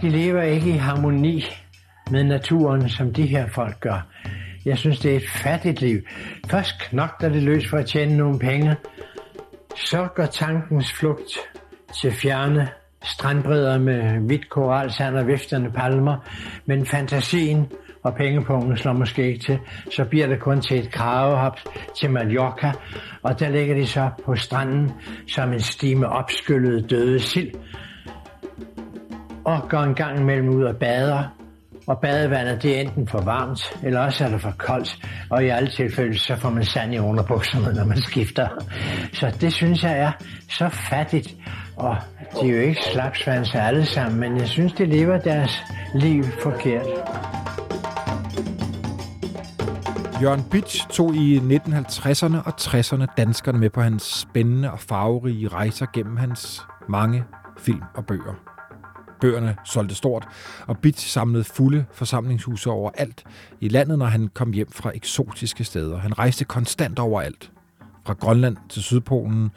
De lever ikke i harmoni med naturen, som de her folk gør. Jeg synes, det er et fattigt liv. Først knokler det løs for at tjene nogle penge. Så går tankens flugt til fjerne strandbredder med hvidt koralsand og viftende palmer. Men fantasien og pengepungen slår måske ikke til. Så bliver det kun til et kravehop til Mallorca, og der ligger de så på stranden som en stime opskyllede døde sild og går en gang imellem ud og bader. Og badevandet det er enten for varmt, eller også er det for koldt. Og i alle tilfælde, så får man sand i underbukserne, når man skifter. Så det synes jeg er så fattigt. Og de er jo ikke slapsvanser alle sammen, men jeg synes, de lever deres liv forkert. Jørgen Bitsch tog i 1950'erne og 60'erne danskerne med på hans spændende og farverige rejser gennem hans mange film og bøger. Bøgerne solgte stort, og Bit samlede fulde forsamlingshuse overalt i landet, når han kom hjem fra eksotiske steder. Han rejste konstant overalt. Fra Grønland til Sydpolen,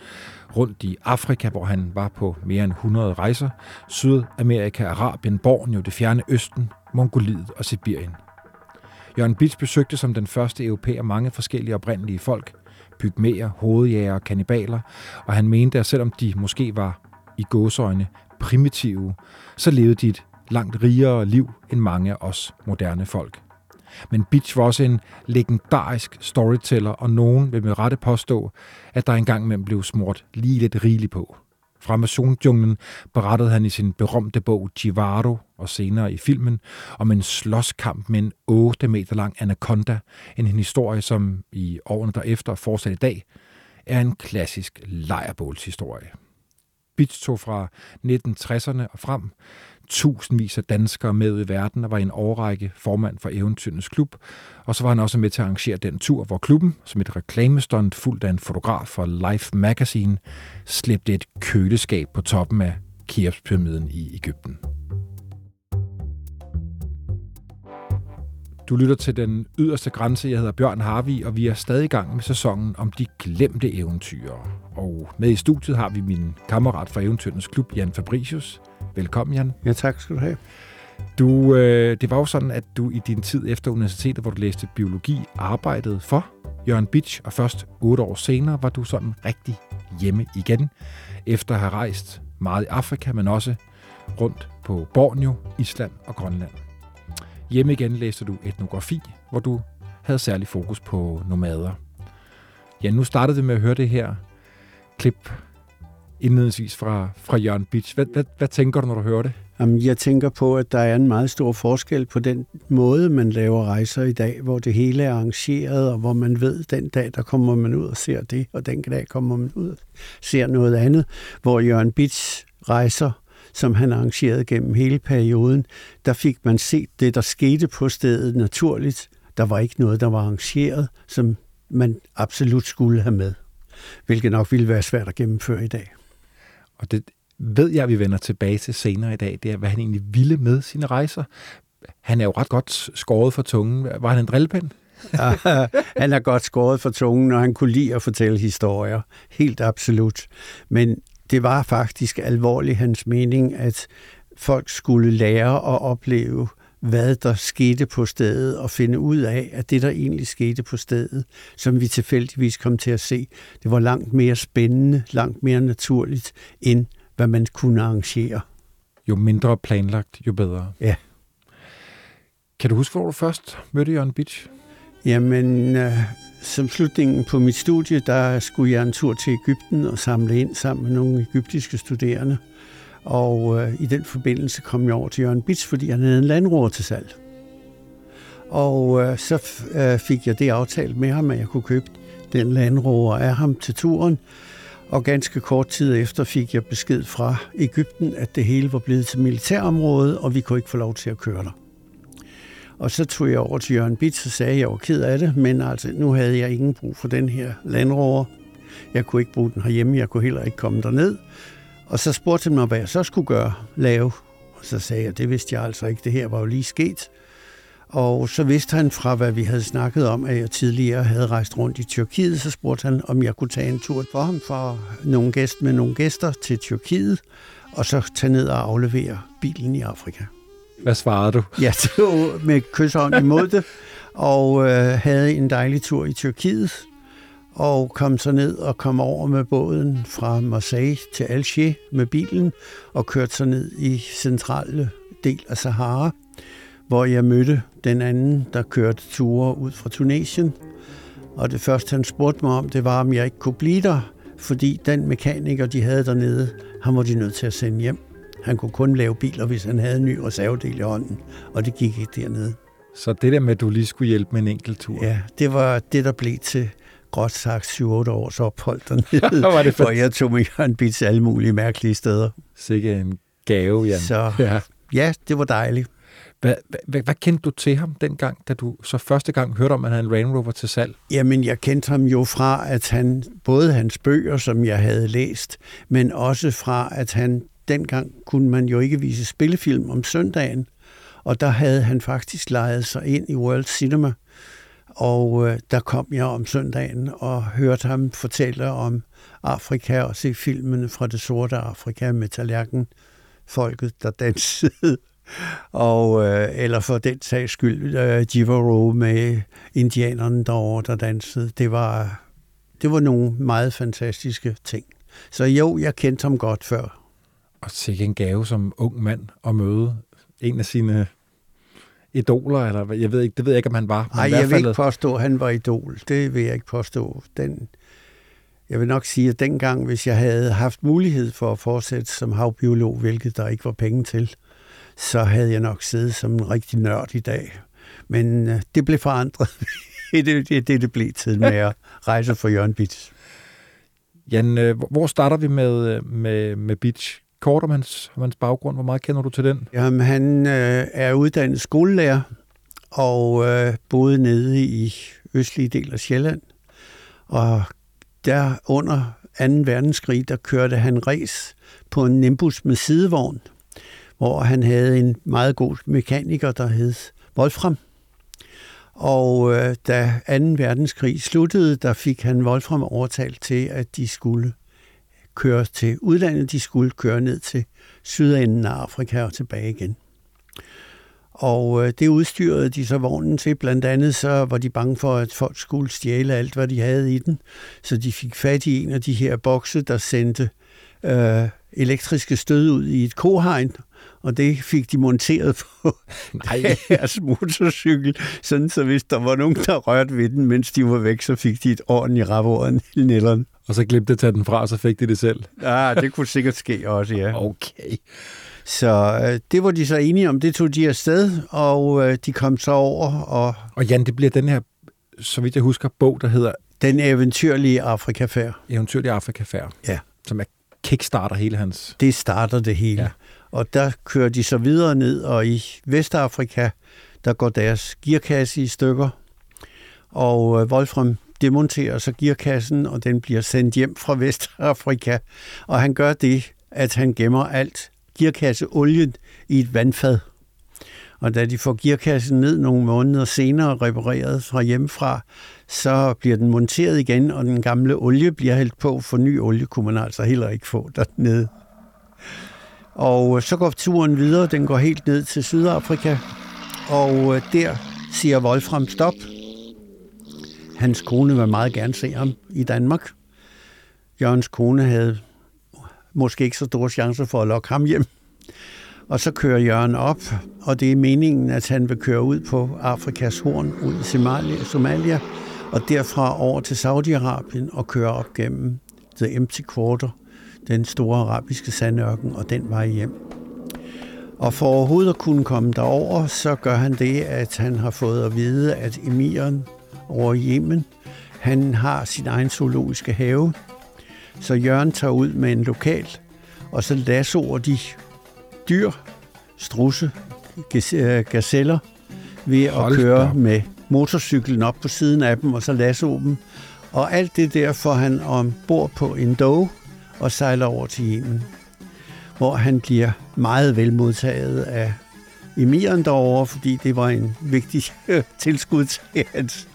rundt i Afrika, hvor han var på mere end 100 rejser, Sydamerika, Arabien, Borneo, det fjerne Østen, Mongoliet og Sibirien. Jørgen Bits besøgte som den første europæer mange forskellige oprindelige folk, pygmæer, hovedjæger og kannibaler, og han mente, at selvom de måske var i gåseøjne primitive, så levede de et langt rigere liv end mange af os moderne folk. Men Beach var også en legendarisk storyteller, og nogen vil med rette påstå, at der engang imellem blev smurt lige lidt rigeligt på. Fra Amazon-junglen berettede han i sin berømte bog Givaro og senere i filmen om en slåskamp med en 8 meter lang anaconda, en historie, som i årene derefter fortsat i dag er en klassisk lejrbålshistorie. Beach tog fra 1960'erne og frem tusindvis af danskere med i verden og var en årrække formand for Eventyrenes Klub. Og så var han også med til at arrangere den tur, hvor klubben, som et reklamestund fuldt af en fotograf for Life Magazine, slæbte et køleskab på toppen af Keopspyramiden i Ægypten. Du lytter til den yderste grænse. Jeg hedder Bjørn Harvi, og vi er stadig i gang med sæsonen om de glemte eventyr. Og med i studiet har vi min kammerat fra Eventyrens Klub, Jan Fabricius. Velkommen, Jan. Ja, tak skal du have. Du, øh, det var jo sådan, at du i din tid efter universitetet, hvor du læste biologi, arbejdede for Jørgen Bitsch, og først otte år senere var du sådan rigtig hjemme igen, efter at have rejst meget i Afrika, men også rundt på Borneo, Island og Grønland. Hjemme igen læste du etnografi, hvor du havde særlig fokus på nomader. Ja, nu startede vi med at høre det her klip indledningsvis fra, fra Jørgen Beach. Hvad, hvad, hvad tænker du, når du hører det? Jamen, jeg tænker på, at der er en meget stor forskel på den måde, man laver rejser i dag, hvor det hele er arrangeret, og hvor man ved, den dag, der kommer man ud og ser det, og den dag kommer man ud og ser noget andet. Hvor Jørgen Beach rejser som han arrangerede gennem hele perioden, der fik man set det, der skete på stedet naturligt. Der var ikke noget, der var arrangeret, som man absolut skulle have med, hvilket nok ville være svært at gennemføre i dag. Og det ved jeg, vi vender tilbage til senere i dag, det er, hvad han egentlig ville med sine rejser. Han er jo ret godt skåret for tungen. Var han en drillepind? ja, han er godt skåret for tungen, og han kunne lide at fortælle historier. Helt absolut. Men det var faktisk alvorligt hans mening, at folk skulle lære at opleve, hvad der skete på stedet, og finde ud af, at det, der egentlig skete på stedet, som vi tilfældigvis kom til at se, det var langt mere spændende, langt mere naturligt, end hvad man kunne arrangere. Jo mindre planlagt, jo bedre. Ja. Kan du huske, hvor du først mødte Jørgen Beach? Jamen, øh, som slutningen på mit studie, der skulle jeg en tur til Ægypten og samle ind sammen med nogle egyptiske studerende. Og øh, i den forbindelse kom jeg over til Jørgen Bits, fordi han havde en landroer til salg. Og øh, så øh, fik jeg det aftalt med ham, at jeg kunne købe den landroer af ham til turen. Og ganske kort tid efter fik jeg besked fra Ægypten, at det hele var blevet til militærområde, og vi kunne ikke få lov til at køre der. Og så tog jeg over til Jørgen Bits og sagde, at jeg var ked af det, men altså, nu havde jeg ingen brug for den her landrover. Jeg kunne ikke bruge den herhjemme, jeg kunne heller ikke komme derned. Og så spurgte han mig, hvad jeg så skulle gøre, lave. Og så sagde jeg, det vidste jeg altså ikke, det her var jo lige sket. Og så vidste han fra, hvad vi havde snakket om, at jeg tidligere havde rejst rundt i Tyrkiet, så spurgte han, om jeg kunne tage en tur for ham for nogle gæst med nogle gæster til Tyrkiet. og så tage ned og aflevere bilen i Afrika. Hvad svarede du? Jeg tog med kysshånd imod det, og øh, havde en dejlig tur i Tyrkiet, og kom så ned og kom over med båden fra Marseille til Alger med bilen, og kørte så ned i centrale del af Sahara, hvor jeg mødte den anden, der kørte ture ud fra Tunesien. Og det første, han spurgte mig om, det var, om jeg ikke kunne blive der, fordi den mekaniker, de havde dernede, han var de nødt til at sende hjem. Han kunne kun lave biler, hvis han havde en ny reservedel i hånden, og det gik ikke dernede. Så det der med, at du lige skulle hjælpe med en enkelt tur? Ja, det var det, der blev til godt sagt 7-8 års ophold dernede, var det hvor jeg tog med Jørgen Bits alle mulige mærkelige steder. Sikke en gave, Jan. Så ja, ja det var dejligt. Hvad, hvad, hvad kendte du til ham dengang, da du så første gang hørte om, at han havde en Range Rover til salg? Jamen, jeg kendte ham jo fra, at han, både hans bøger, som jeg havde læst, men også fra, at han dengang kunne man jo ikke vise spillefilm om søndagen, og der havde han faktisk lejet sig ind i World Cinema, og øh, der kom jeg om søndagen og hørte ham fortælle om Afrika og se filmene fra det sorte Afrika med tallerken, folket, der dansede og, øh, eller for den sags skyld øh, Jivaro med indianerne derovre, der dansede. Det var, det var nogle meget fantastiske ting. Så jo, jeg kendte ham godt før. Og sikke en gave som ung mand at møde en af sine idoler, eller jeg ved ikke, det ved jeg ikke, om han var. Nej, jeg vil ikke påstå, at han var idol. Det vil jeg ikke påstå. Den, jeg vil nok sige, at dengang, hvis jeg havde haft mulighed for at fortsætte som havbiolog, hvilket der ikke var penge til, så havde jeg nok siddet som en rigtig nørd i dag. Men øh, det blev forandret. det er det, det, det blev til med at rejse for Jørgen Bits. Jan, øh, hvor starter vi med, øh, med, med Beach? Kort om hans, om hans baggrund. Hvor meget kender du til den? Jamen, han øh, er uddannet skolelærer og øh, boede nede i østlige del af Sjælland. Og der under 2. verdenskrig, der kørte han res på en Nimbus med sidevogn hvor han havde en meget god mekaniker, der hed Wolfram. Og øh, da 2. verdenskrig sluttede, der fik han Wolfram overtalt til, at de skulle køre til udlandet. De skulle køre ned til sydenden af Afrika og tilbage igen. Og øh, det udstyrede de så vognen til. Blandt andet så var de bange for, at folk skulle stjæle alt, hvad de havde i den. Så de fik fat i en af de her bokse, der sendte øh, elektriske stød ud i et kohegn, og det fik de monteret på Nej. deres motorcykel, sådan så hvis der var nogen, der rørte ved den, mens de var væk, så fik de et ordentligt rap nælderen. Og så glemte at tage den fra, og så fik de det selv. Ja, det kunne sikkert ske også, ja. Okay. Så øh, det var de så enige om, det tog de afsted, og øh, de kom så over. Og, og Jan, det bliver den her, så vidt jeg husker, bog, der hedder... Den eventyrlige Afrikafærd. Eventyrlige Afrikafærd. Ja. Som er kickstarter hele hans... Det starter det hele. Ja. Og der kører de så videre ned, og i Vestafrika, der går deres gearkasse i stykker. Og øh, Wolfram demonterer så gearkassen, og den bliver sendt hjem fra Vestafrika. Og han gør det, at han gemmer alt gearkasseolien i et vandfad. Og da de får gearkassen ned nogle måneder senere repareret fra hjemmefra, så bliver den monteret igen, og den gamle olie bliver hældt på, for ny olie kunne man altså heller ikke få dernede. Og øh, så går turen videre, den går helt ned til Sydafrika, og øh, der siger Wolfram stop. Hans kone ville meget gerne se ham i Danmark. Jørgens kone havde måske ikke så store chancer for at lokke ham hjem. Og så kører Jørgen op, og det er meningen, at han vil køre ud på Afrikas horn, ud i Somalia, Somalia og derfra over til Saudi-Arabien og køre op gennem The Empty Quarter, den store arabiske sandørken, og den vej hjem. Og for overhovedet at kunne komme derover, så gør han det, at han har fået at vide, at emiren over Yemen, han har sin egen zoologiske have. Så Jørgen tager ud med en lokal, og så lassoer de dyr, strusse, gazeller, ved at Hold køre da. med motorcyklen op på siden af dem, og så lasso dem. Og alt det der får han ombord på en dog og sejler over til Yemen, hvor han bliver meget velmodtaget af emiren derovre, fordi det var en vigtig tilskud til hans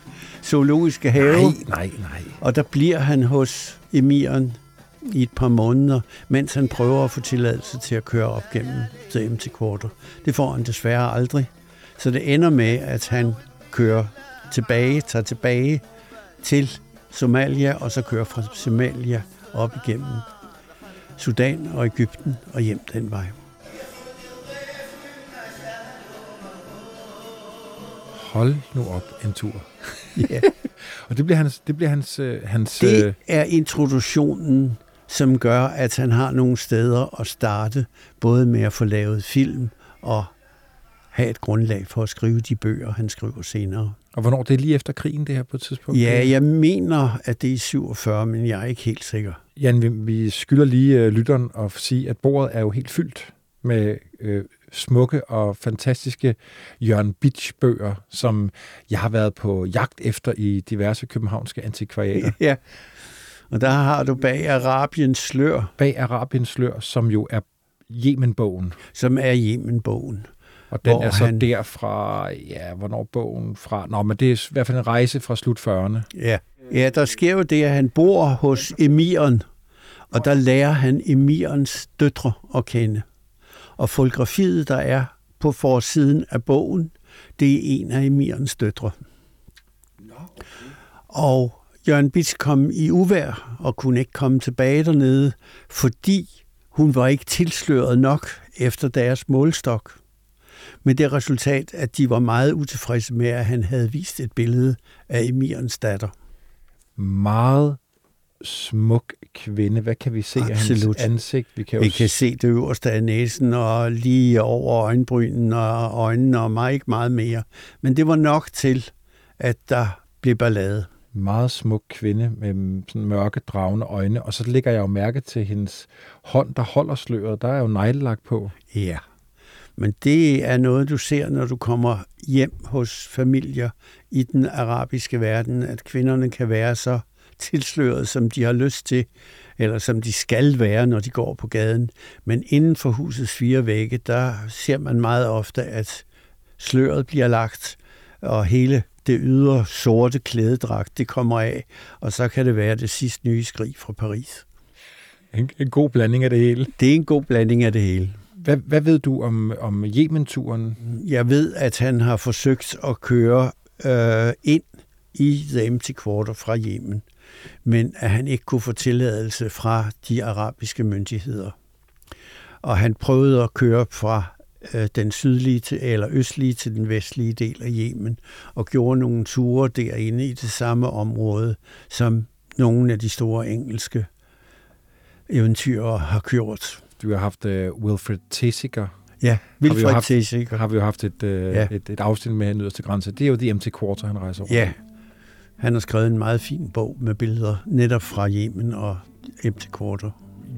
zoologiske have. Nej, nej, nej. Og der bliver han hos emiren i et par måneder, mens han prøver at få tilladelse til at køre op gennem til Quarter. Det får han desværre aldrig. Så det ender med, at han kører tilbage, tager tilbage til Somalia, og så kører fra Somalia op igennem Sudan og Ægypten og hjem den vej. Hold nu op en tur. Ja. og det bliver hans... Det, bliver hans, øh, hans det øh, er introduktionen, som gør, at han har nogle steder at starte, både med at få lavet film og have et grundlag for at skrive de bøger, han skriver senere. Og hvornår? Det er lige efter krigen, det her på et tidspunkt? Ja, jeg mener, at det er i 47, men jeg er ikke helt sikker. Jan, vi, vi skylder lige uh, lytteren at sige, at bordet er jo helt fyldt med øh, smukke og fantastiske Jørgen Bitsch-bøger, som jeg har været på jagt efter i diverse københavnske antikvariater. Ja, og der har du bag Arabiens slør. Bag Arabiens slør, som jo er Yemen-bogen. Som er Yemen-bogen. Og den er så han... derfra, ja, hvornår bogen fra? Nå, men det er i hvert fald en rejse fra slut 40'erne. Ja. ja, der sker jo det, at han bor hos emiren, og der lærer han emirens døtre at kende. Og fotografiet, der er på forsiden af bogen, det er en af emirens døtre. Og Jørgen Bitz kom i uvær og kunne ikke komme tilbage dernede, fordi hun var ikke tilsløret nok efter deres målstok. Med det resultat, at de var meget utilfredse med, at han havde vist et billede af Emirens datter. Meget smuk kvinde. Hvad kan vi se Absolut. af hans ansigt? Vi kan, vi kan se det øverste af næsen og lige over øjenbrynen og øjnene og meget, ikke meget mere. Men det var nok til, at der blev ballade. Meget smuk kvinde med sådan mørke, dragende øjne. Og så lægger jeg jo mærke til hendes hånd, der holder sløret. Der er jo neglelagt på. Ja. Men det er noget, du ser, når du kommer hjem hos familier i den arabiske verden, at kvinderne kan være så tilsløret, som de har lyst til, eller som de skal være, når de går på gaden. Men inden for husets fire vægge, der ser man meget ofte, at sløret bliver lagt, og hele det ydre sorte klædedragt, det kommer af, og så kan det være det sidste nye skrig fra Paris. En, en god blanding af det hele. Det er en god blanding af det hele. Hvad, hvad ved du om, om Yemen-turen? Jeg ved, at han har forsøgt at køre øh, ind i The Empty Quarter fra Yemen, men at han ikke kunne få tilladelse fra de arabiske myndigheder. Og han prøvede at køre fra øh, den sydlige til, eller østlige til den vestlige del af Yemen, og gjorde nogle ture derinde i det samme område, som nogle af de store engelske eventyrer har gjort. Du har haft uh, Wilfred Tessiger. Ja, Wilfred Tessiger. Har vi jo haft et, uh, ja. et, et afsnit med nederste grænse. Det er jo The Empty Quarter, han rejser over. Ja, han har skrevet en meget fin bog med billeder netop fra Yemen og Empty Quarter.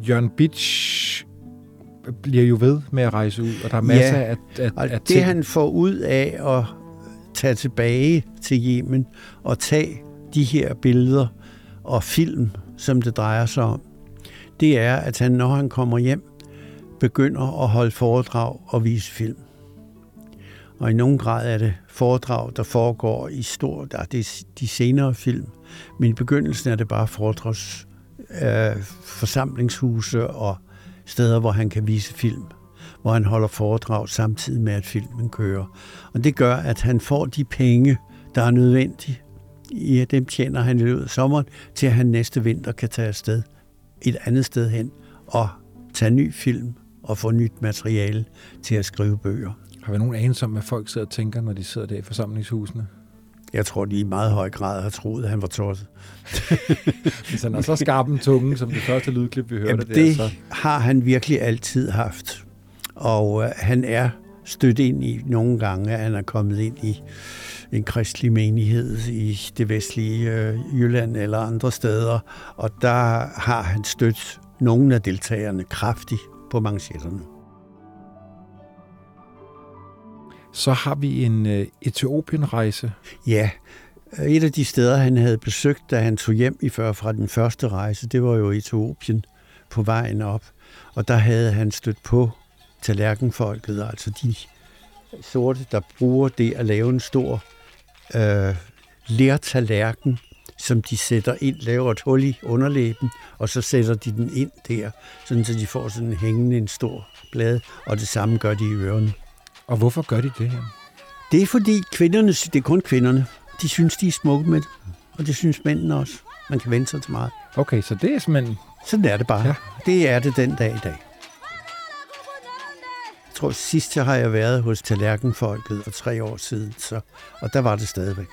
Jørgen Bitsch bliver jo ved med at rejse ud, og der er masser ja, af, af, og af det ting. han får ud af at tage tilbage til Yemen og tage de her billeder og film, som det drejer sig om, det er, at han, når han kommer hjem, begynder at holde foredrag og vise film. Og i nogen grad er det foredrag, der foregår i stor, der er de senere film, men i begyndelsen er det bare foredrags øh, forsamlingshuse og steder, hvor han kan vise film, hvor han holder foredrag samtidig med, at filmen kører. Og det gør, at han får de penge, der er nødvendige. Ja, dem tjener han i løbet af sommeren, til at han næste vinter kan tage afsted et andet sted hen og tage ny film og få nyt materiale til at skrive bøger. Har vi nogen anelse om, hvad folk sidder og tænker, når de sidder der i forsamlingshusene? Jeg tror, de i meget høj grad har troet, at han var tosset. Hvis han er så skarp en tunge, som det første lydklip, vi hørte Jamen, det der, så... har han virkelig altid haft. Og øh, han er stødt ind i nogle gange, at han er kommet ind i en kristelig menighed i det vestlige øh, Jylland eller andre steder, og der har han stødt nogle af deltagerne kraftigt på manchetterne. Så har vi en øh, Etiopien-rejse. Ja, et af de steder, han havde besøgt, da han tog hjem i før fra den første rejse, det var jo Etiopien på vejen op. Og der havde han stødt på tallerkenfolket, altså de sorte, der bruger det at lave en stor øh, lærtallerken som de sætter ind, laver et hul i underlæben, og så sætter de den ind der, sådan så de får sådan hængende en stor blade, og det samme gør de i ørerne. Og hvorfor gør de det her? Det er fordi kvinderne, det er kun kvinderne, de synes, de er smukke med det, og det synes mændene også. Man kan vente sig til meget. Okay, så det er simpelthen... Sådan er det bare. Ja. Det er det den dag i dag. Jeg tror, sidst har jeg været hos Tallerkenfolket for tre år siden, så, og der var det stadigvæk.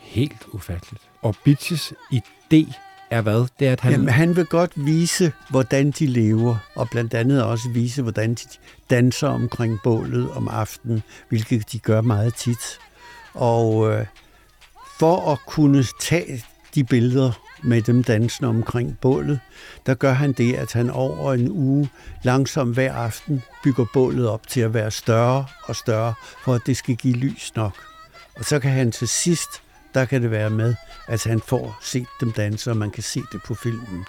Helt ufatteligt. Og Bitches idé er hvad? Det er, at han... Jamen, han vil godt vise, hvordan de lever, og blandt andet også vise, hvordan de danser omkring bålet om aftenen, hvilket de gør meget tit. Og øh, for at kunne tage de billeder med dem dansende omkring bålet, der gør han det, at han over en uge langsomt hver aften bygger bålet op til at være større og større, for at det skal give lys nok. Og så kan han til sidst, der kan det være med, at han får set dem danse, og man kan se det på filmen.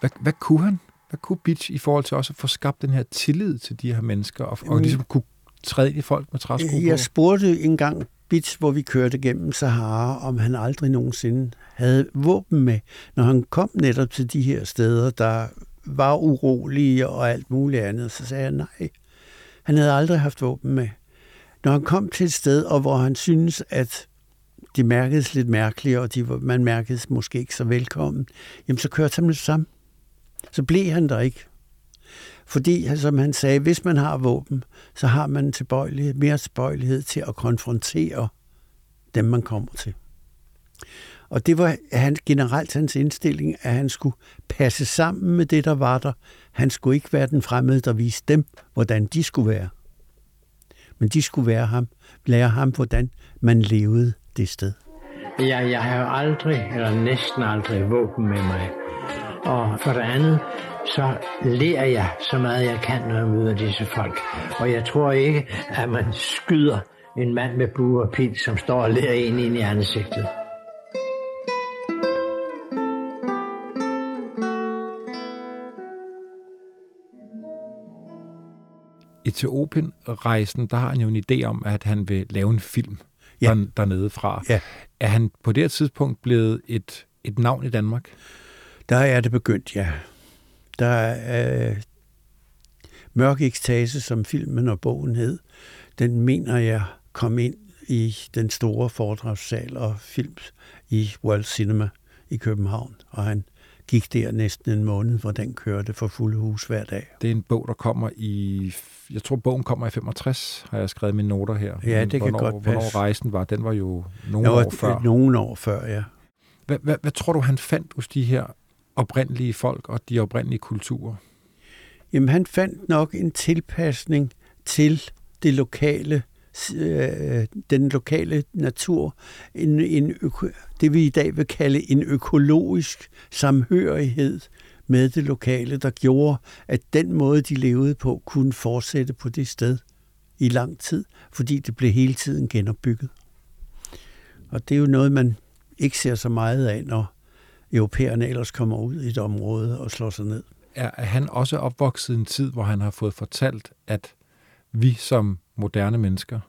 Hvad, hvad kunne han? Hvad kunne Bitch i forhold til også at få skabt den her tillid til de her mennesker, og, og ligesom kunne træde i folk med træsko? Jeg spurgte engang Bitch, hvor vi kørte gennem Sahara, om han aldrig nogensinde havde våben med, når han kom netop til de her steder, der var urolige og alt muligt andet. Så sagde jeg nej. Han havde aldrig haft våben med. Når han kom til et sted, og hvor han synes, at de mærkedes lidt mærkelige, og de, man mærkedes måske ikke så velkommen, jamen så kørte han det sammen. Så blev han der ikke. Fordi, som han sagde, hvis man har våben, så har man tilbøjelighed, mere tilbøjelighed til at konfrontere dem, man kommer til. Og det var han, generelt hans indstilling, at han skulle passe sammen med det, der var der. Han skulle ikke være den fremmede, der viste dem, hvordan de skulle være. Men de skulle være ham, lære ham, hvordan man levede det sted. Ja, jeg har jo aldrig, eller næsten aldrig, våben med mig. Og for det andet, så lærer jeg så meget jeg kan, når jeg møder disse folk. Og jeg tror ikke, at man skyder en mand med bue og pil, som står og lærer en ind i ansigtet. Etiopien-rejsen, der har han jo en idé om, at han vil lave en film Ja. der, dernede fra. Ja. Er han på det her tidspunkt blevet et, et navn i Danmark? Der er det begyndt, ja. Der er øh, Mørk Ekstase, som filmen og bogen hed, den mener jeg kom ind i den store foredragssal og film i World Cinema i København, og han gik der næsten en måned, hvor den kørte for fulde hus hver dag. Det er en bog, der kommer i... Jeg tror, bogen kommer i 65, har jeg skrevet mine noter her. Ja, det kan hvornår, godt passe. Hvornår rejsen var, den var jo nogle Nå, år før. Nogle år før, ja. Hvad, hvad, hvad tror du, han fandt hos de her oprindelige folk og de oprindelige kulturer? Jamen, han fandt nok en tilpasning til det lokale, øh, den lokale natur. En, en øko, det vi i dag vil kalde en økologisk samhørighed med det lokale, der gjorde, at den måde, de levede på, kunne fortsætte på det sted i lang tid, fordi det blev hele tiden genopbygget. Og det er jo noget, man ikke ser så meget af, når europæerne ellers kommer ud i et område og slår sig ned. Er, er han også opvokset i en tid, hvor han har fået fortalt, at vi som moderne mennesker,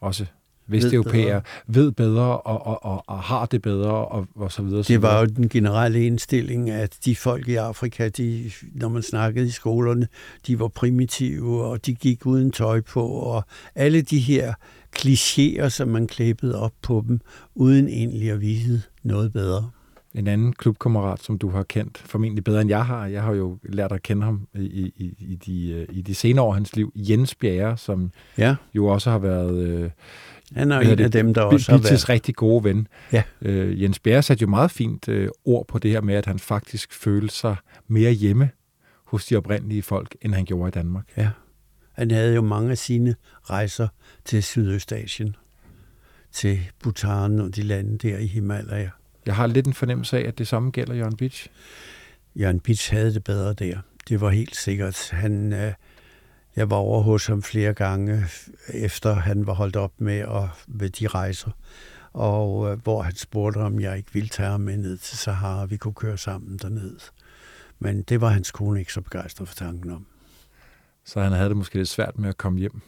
også vesteuropæere, ved bedre og, og, og, og har det bedre og, og så videre. Det var jo den generelle indstilling, at de folk i Afrika, de, når man snakkede i skolerne, de var primitive, og de gik uden tøj på, og alle de her klichéer, som man klæbede op på dem, uden egentlig at vise noget bedre. En anden klubkammerat, som du har kendt formentlig bedre end jeg har. Jeg har jo lært at kende ham i, i, i, de, øh, i de senere år af hans liv. Jens Bjerre, som Ja, jo også har været øh, han er en af dem, der også har været... rigtig gode ven. Ja. Øh, Jens Bjerre satte jo meget fint øh, ord på det her med, at han faktisk følte sig mere hjemme hos de oprindelige folk, end han gjorde i Danmark. Ja. Han havde jo mange af sine rejser til Sydøstasien, til Bhutan og de lande der i Himalaya. Jeg har lidt en fornemmelse af, at det samme gælder Jørgen Bitch. Jørgen Bitsch havde det bedre der. Det var helt sikkert. Han, øh, jeg var over hos ham flere gange, efter han var holdt op med at, ved de rejser, og øh, hvor han spurgte, om jeg ikke ville tage ham med ned til Sahara, vi kunne køre sammen derned. Men det var hans kone ikke så begejstret for tanken om. Så han havde det måske lidt svært med at komme hjem.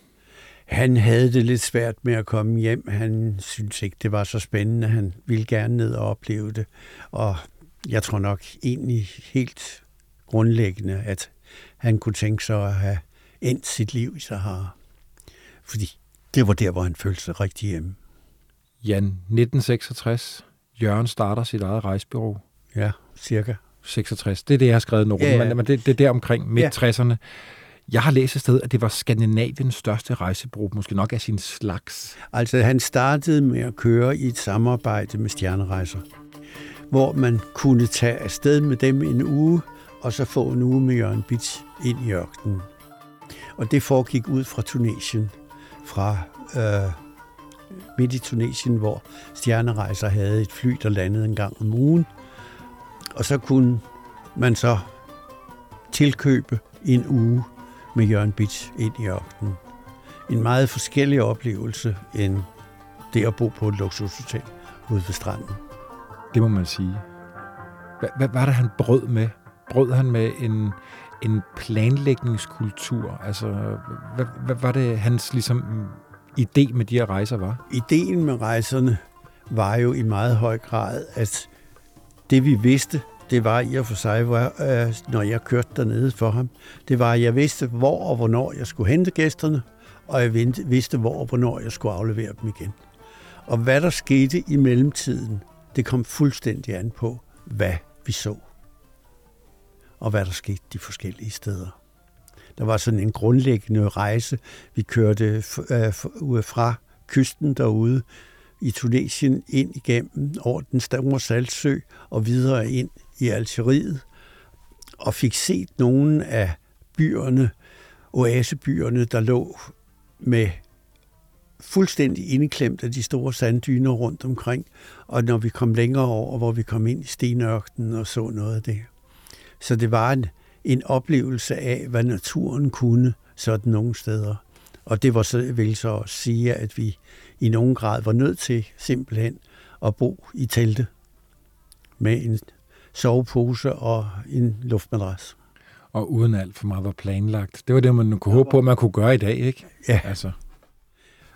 Han havde det lidt svært med at komme hjem. Han syntes ikke, det var så spændende. Han ville gerne ned og opleve det. Og jeg tror nok egentlig helt grundlæggende, at han kunne tænke sig at have endt sit liv i Sahara. Fordi det var der, hvor han følte sig rigtig hjemme. Jan, 1966. Jørgen starter sit eget rejsbyrå. Ja, cirka. 66. Det er det, jeg har skrevet nogen, ja, ja. men det, det er der omkring midt-60'erne. Ja. Jeg har læst et sted, at det var Skandinaviens største rejsebureau, måske nok af sin slags. Altså, han startede med at køre i et samarbejde med Stjernerejser, hvor man kunne tage afsted med dem en uge, og så få en uge med Jørgen Bits ind i ørkenen. Og det foregik ud fra Tunesien, fra øh, midt i Tunesien, hvor Stjernerejser havde et fly, der landede en gang om ugen. Og så kunne man så tilkøbe en uge med Jørgen Bits ind i ørkenen. En meget forskellig oplevelse end det at bo på et luksushotel ude ved stranden. Det må man sige. Hvad, hvad var det, han brød med? Brød han med en, en planlægningskultur? Altså, hvad, hvad var det, hans ligesom, idé med de her rejser var? Ideen med rejserne var jo i meget høj grad, at det vi vidste, det var i og for sig, hvor, øh, når jeg kørte dernede for ham, det var, at jeg vidste, hvor og hvornår jeg skulle hente gæsterne, og jeg vidste, hvor og hvornår jeg skulle aflevere dem igen. Og hvad der skete i mellemtiden, det kom fuldstændig an på, hvad vi så, og hvad der skete de forskellige steder. Der var sådan en grundlæggende rejse. Vi kørte øh, fra kysten derude i Tunesien ind igennem over den store saltsø og videre ind i Algeriet og fik set nogle af byerne, oasebyerne, der lå med fuldstændig indeklemt af de store sanddyner rundt omkring. Og når vi kom længere over, hvor vi kom ind i stenørkenen og så noget af det. Så det var en, en oplevelse af, hvad naturen kunne sådan nogle steder. Og det var så, vil så også sige, at vi i nogen grad var nødt til simpelthen at bo i telte med en sovepose og en luftmadras. Og uden alt for meget var planlagt. Det var det, man kunne håbe på, at man kunne gøre i dag, ikke? Ja. Altså,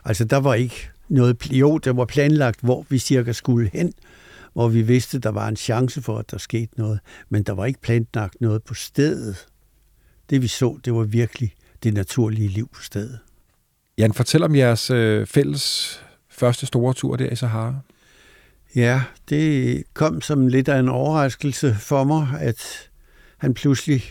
altså der var ikke noget... Jo, der var planlagt, hvor vi cirka skulle hen, hvor vi vidste, der var en chance for, at der skete noget. Men der var ikke planlagt noget på stedet. Det vi så, det var virkelig det naturlige liv på stedet. Jan, fortæl om jeres øh, fælles første store tur der i Sahara. Ja, det kom som lidt af en overraskelse for mig, at han pludselig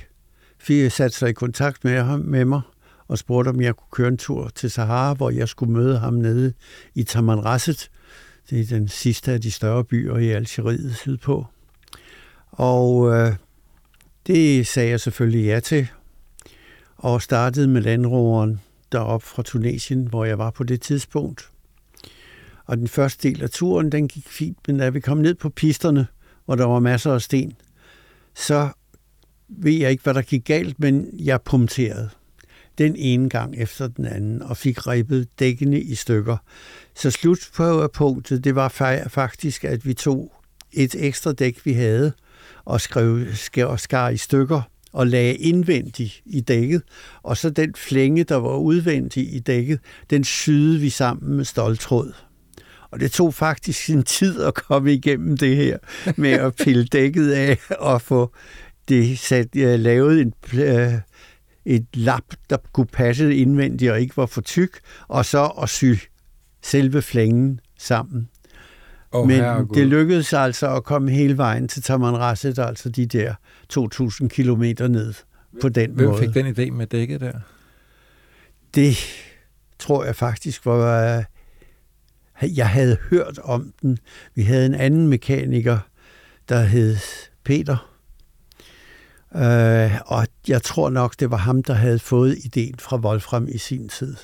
fik sat sig i kontakt med, ham, med mig og spurgte, om jeg kunne køre en tur til Sahara, hvor jeg skulle møde ham nede i Tamanrasset. Det er den sidste af de større byer i Algeriet sydpå. Og øh, det sagde jeg selvfølgelig ja til, og startede med landroveren derop fra Tunesien, hvor jeg var på det tidspunkt. Og den første del af turen, den gik fint, men da vi kom ned på pisterne, hvor der var masser af sten, så ved jeg ikke, hvad der gik galt, men jeg punkterede den ene gang efter den anden og fik ribbet dækkene i stykker. Så slut på det var faktisk, at vi tog et ekstra dæk, vi havde, og skrev, skar, skar i stykker og lagde indvendigt i dækket, og så den flænge, der var udvendigt i dækket, den syede vi sammen med stoltråd. Og det tog faktisk sin tid at komme igennem det her med at pille dækket af og få det sat, uh, lavet en, uh, et lap, der kunne passe indvendigt og ikke var for tyk, og så at sy selve flængen sammen. Oh, Men herregud. det lykkedes altså at komme hele vejen til Tamanrasset, altså de der 2.000 kilometer ned på den Hvem måde. Hvem fik den idé med dækket der? Det tror jeg faktisk var jeg havde hørt om den. Vi havde en anden mekaniker, der hed Peter. Øh, og jeg tror nok, det var ham, der havde fået ideen fra Wolfram i sin tid.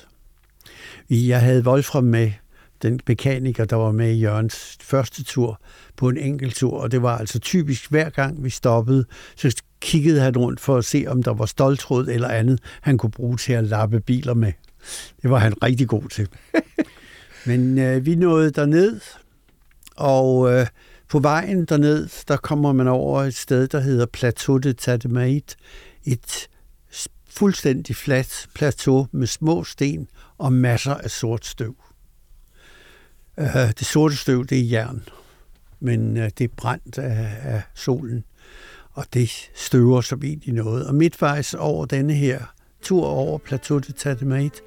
Jeg havde Wolfram med, den mekaniker, der var med i Jørgens første tur, på en enkelt tur, og det var altså typisk hver gang vi stoppede, så kiggede han rundt for at se, om der var stoltråd eller andet, han kunne bruge til at lappe biler med. Det var han rigtig god til. Men øh, vi nåede derned, og øh, på vejen derned, der kommer man over et sted, der hedder Plateau de Tademait. Et fuldstændig fladt plateau med små sten og masser af sort støv. Øh, det sorte støv, det er jern, men øh, det er brændt af, af solen, og det støver som i noget. Og midtvejs over denne her tur over Plateau de Tatemate,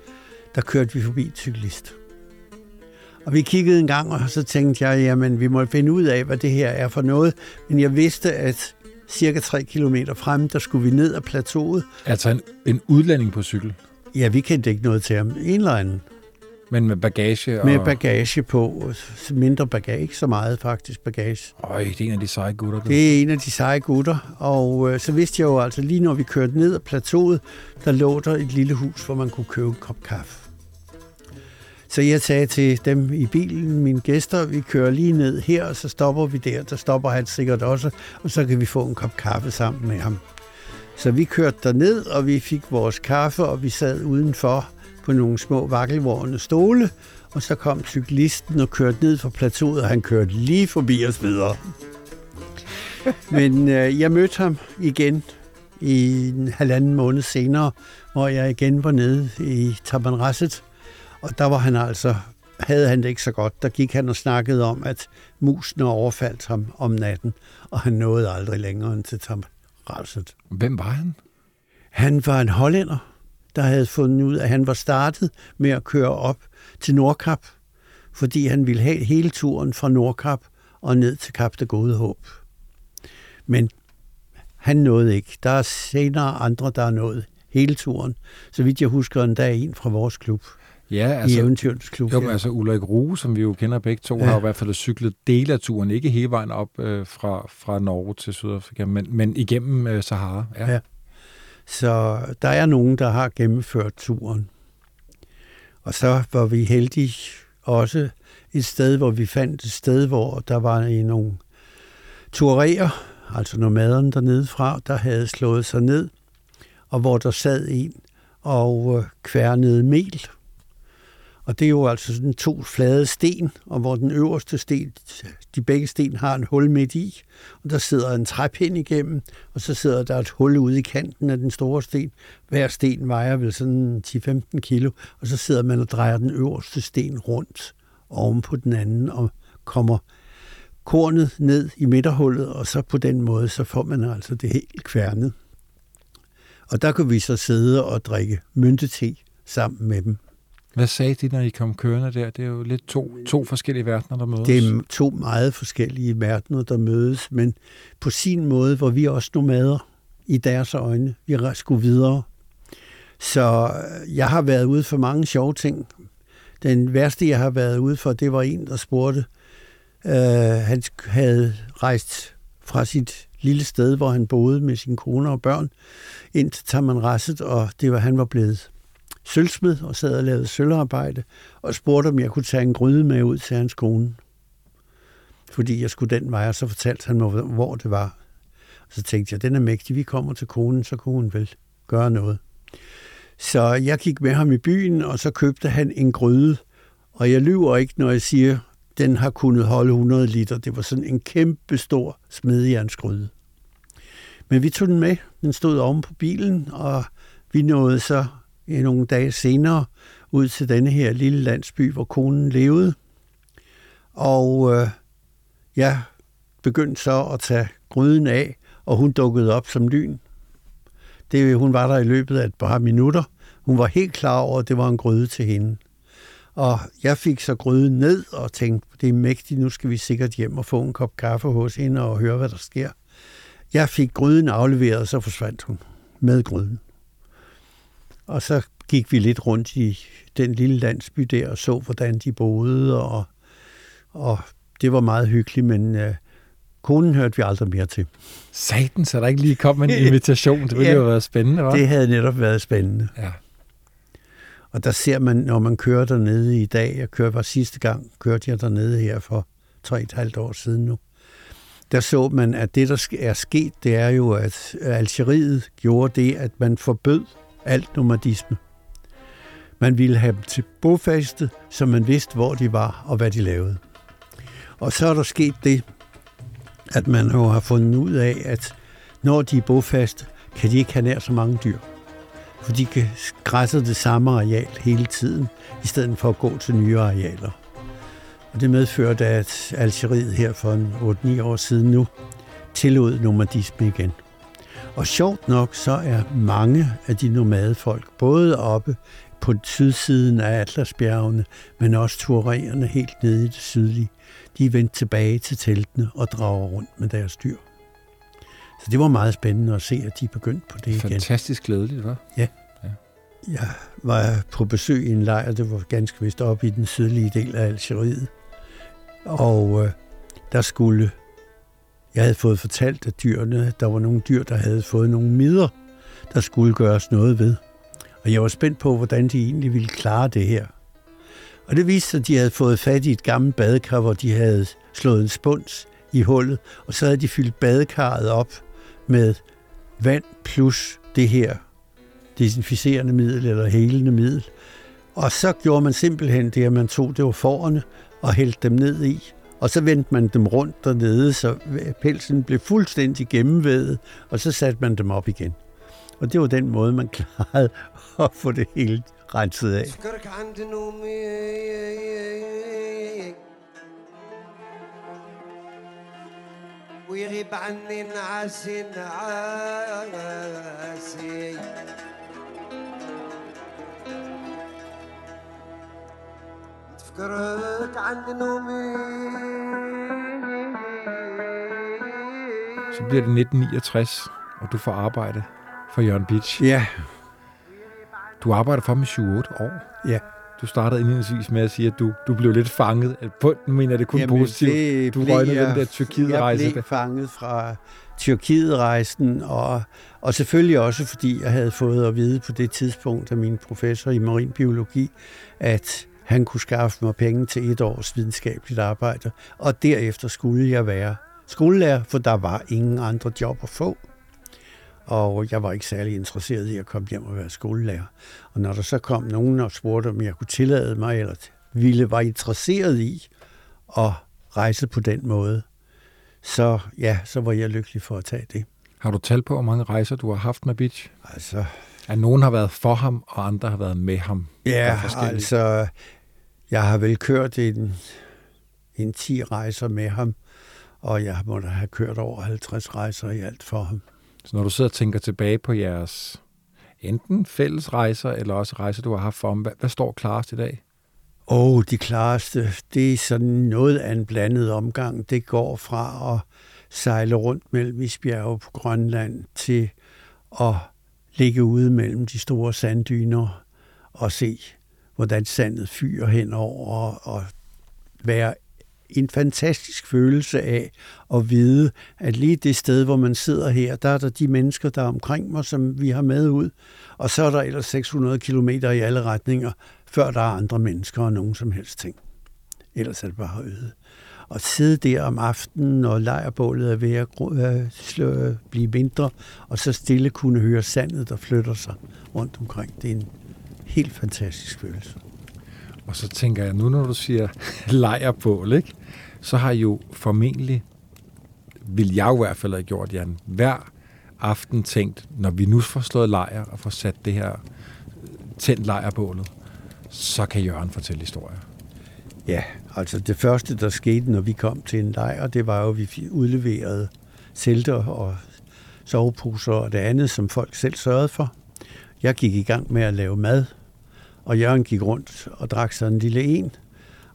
der kørte vi forbi cyklist. Og vi kiggede en gang, og så tænkte jeg, jamen vi må finde ud af, hvad det her er for noget. Men jeg vidste, at cirka 3 km frem, der skulle vi ned ad plateauet. Altså en, en udlænding på cykel? Ja, vi kendte ikke noget til ham. En eller anden. Men med bagage? Og... Med bagage på. Mindre bagage. Ikke så meget faktisk bagage. Øj, det er en af de seje gutter. Du. Det er en af de seje gutter. Og øh, så vidste jeg jo altså, lige når vi kørte ned ad plateauet, der lå der et lille hus, hvor man kunne købe en kop kaffe. Så jeg sagde til dem i bilen, mine gæster, vi kører lige ned her, og så stopper vi der. Der stopper han sikkert også, og så kan vi få en kop kaffe sammen med ham. Så vi kørte der ned, og vi fik vores kaffe, og vi sad udenfor på nogle små vakkelvorne stole, og så kom cyklisten og kørte ned fra plateauet, og han kørte lige forbi os videre. Men øh, jeg mødte ham igen i en halvanden måned senere, hvor jeg igen var nede i Tabanrasset, og der var han altså, havde han det ikke så godt. Der gik han og snakkede om, at musene overfaldt ham om natten, og han nåede aldrig længere end til Tabanrasset. Hvem var han? Han var en hollænder, der havde fundet ud af, at han var startet med at køre op til Nordkap, fordi han ville have hele turen fra Nordkap og ned til Kap det Gode Håb. Men han nåede ikke. Der er senere andre, der er nået hele turen. Så vidt jeg husker, en dag en fra vores klub. Ja, altså, I Eventyrens Klub. Jo, men altså Ulrik Rue, som vi jo kender begge to, ja. har jo i hvert fald cyklet dele af turen, ikke hele vejen op øh, fra, fra Norge til Sydafrika, men, men igennem øh, Sahara. Ja. ja. Så der er nogen, der har gennemført turen. Og så var vi heldige også et sted, hvor vi fandt et sted, hvor der var nogle turerer, altså nomaderne dernede fra, der havde slået sig ned, og hvor der sad en og øh, kværnede mel og det er jo altså sådan to flade sten, og hvor den øverste sten, de begge sten har en hul midt i, og der sidder en træpind igennem, og så sidder der et hul ude i kanten af den store sten. Hver sten vejer vel sådan 10-15 kilo, og så sidder man og drejer den øverste sten rundt oven på den anden, og kommer kornet ned i midterhullet, og så på den måde, så får man altså det helt kværnet. Og der kan vi så sidde og drikke myntete sammen med dem. Hvad sagde de, når I kom kørende der? Det er jo lidt to, to forskellige verdener, der mødes. Det er to meget forskellige verdener, der mødes, men på sin måde var vi også nomader i deres øjne. Vi skulle videre. Så jeg har været ude for mange sjove ting. Den værste, jeg har været ude for, det var en, der spurgte. Uh, han havde rejst fra sit lille sted, hvor han boede med sin kone og børn, ind til Tamanrasset, og det var, han var blevet sølvsmed og sad og lavede sølvarbejde, og spurgte, om jeg kunne tage en gryde med ud til hans kone. Fordi jeg skulle den vej, og så fortalte han mig, hvor det var. Og så tænkte jeg, den er mægtig, vi kommer til konen, så kunne hun vel gøre noget. Så jeg gik med ham i byen, og så købte han en gryde. Og jeg lyver ikke, når jeg siger, den har kunnet holde 100 liter. Det var sådan en kæmpe stor smedjernsgryde. Men vi tog den med. Den stod oven på bilen, og vi nåede så Øh, nogle dage senere ud til denne her lille landsby, hvor konen levede. Og øh, jeg begyndte så at tage gryden af, og hun dukkede op som lyn. Det, hun var der i løbet af et par minutter. Hun var helt klar over, at det var en gryde til hende. Og jeg fik så gryden ned og tænkte, det er mægtigt, nu skal vi sikkert hjem og få en kop kaffe hos hende og høre, hvad der sker. Jeg fik gryden afleveret, og så forsvandt hun med gryden. Og så gik vi lidt rundt i den lille landsby der og så, hvordan de boede, og, og det var meget hyggeligt, men øh, konen hørte vi aldrig mere til. Satan, så der ikke lige kom en invitation. Det ville ja, jo have været spændende, hva'? Det havde netop været spændende. Ja. Og der ser man, når man kører dernede i dag, jeg kørte var sidste gang, kørte jeg dernede her for tre et halvt år siden nu, der så man, at det, der er sket, det er jo, at Algeriet gjorde det, at man forbød alt nomadisme. Man ville have dem til bofaste, så man vidste, hvor de var og hvad de lavede. Og så er der sket det, at man jo har fundet ud af, at når de er bofaste, kan de ikke have nær så mange dyr. for de græsser det samme areal hele tiden, i stedet for at gå til nye arealer. Og det medførte, at Algeriet her for 8-9 år siden nu tillod nomadisme igen. Og sjovt nok, så er mange af de nomadefolk, både oppe på sydsiden af Atlasbjergene, men også tuaregerne helt nede i det sydlige, de er vendt tilbage til teltene og drager rundt med deres dyr. Så det var meget spændende at se, at de begyndte på det igen. Fantastisk glædeligt, hva'? Ja. ja. Jeg var på besøg i en lejr, det var ganske vist oppe i den sydlige del af Algeriet. Og øh, der skulle jeg havde fået fortalt, at dyrene, der var nogle dyr, der havde fået nogle midler, der skulle gøres noget ved. Og jeg var spændt på, hvordan de egentlig ville klare det her. Og det viste sig, at de havde fået fat i et gammelt badekar, hvor de havde slået en spuns i hullet, og så havde de fyldt badekarret op med vand plus det her desinficerende middel eller helende middel. Og så gjorde man simpelthen det, at man tog det var forerne og hældte dem ned i, og så vendte man dem rundt dernede, så pelsen blev fuldstændig gennemvædet, og så satte man dem op igen. Og det var den måde, man klarede at få det hele renset af. ويغيب عني نعاسي نعاسي تفكرك عند نومي Så bliver det 1969, og du får arbejde for Jørgen Bitch. Ja. Du arbejder for ham i 28 år. Ja. Du startede indledningsvis med at sige, at du, du blev lidt fanget. På, nu mener jeg det kun Jamen, positivt. Det du røg den der Tyrkiet-rejse. Jeg blev fanget fra Tyrkiet-rejsen, og, og selvfølgelig også, fordi jeg havde fået at vide på det tidspunkt af min professor i marinbiologi, at han kunne skaffe mig penge til et års videnskabeligt arbejde, og derefter skulle jeg være skolelærer, for der var ingen andre job at få. Og jeg var ikke særlig interesseret i at komme hjem og være skolelærer. Og når der så kom nogen og spurgte, om jeg kunne tillade mig, eller ville var interesseret i at rejse på den måde, så ja, så var jeg lykkelig for at tage det. Har du talt på, hvor mange rejser du har haft med Beach? Altså... At nogen har været for ham, og andre har været med ham? Ja, altså... Jeg har vel kørt en, en 10 rejser med ham, og jeg må da have kørt over 50 rejser i alt for ham. Så når du sidder og tænker tilbage på jeres enten fælles rejser, eller også rejser, du har haft for ham, hvad, hvad står klarest i dag? Åh, oh, de klareste, det er sådan noget af en blandet omgang. Det går fra at sejle rundt mellem isbjerge på Grønland til at ligge ude mellem de store sanddyner og se, hvordan sandet fyrer henover og, og være en fantastisk følelse af at vide, at lige det sted, hvor man sidder her, der er der de mennesker, der er omkring mig, som vi har med ud, og så er der ellers 600 km i alle retninger, før der er andre mennesker og nogen som helst ting. Ellers er det bare øde. Og sidde der om aftenen, når lejrbålet er ved at slå, blive mindre, og så stille kunne høre sandet, der flytter sig rundt omkring. Det er en helt fantastisk følelse. Og så tænker jeg, nu når du siger lejrbål, ikke? så har I jo formentlig, vil jeg i hvert fald have gjort, Jan, hver aften tænkt, når vi nu får slået lejr og får sat det her tændt lejrbålet, så kan Jørgen fortælle historier. Ja, altså det første, der skete, når vi kom til en lejr, det var jo, at vi udleverede selter og soveposer og det andet, som folk selv sørgede for. Jeg gik i gang med at lave mad, og Jørgen gik rundt og drak sig en lille en.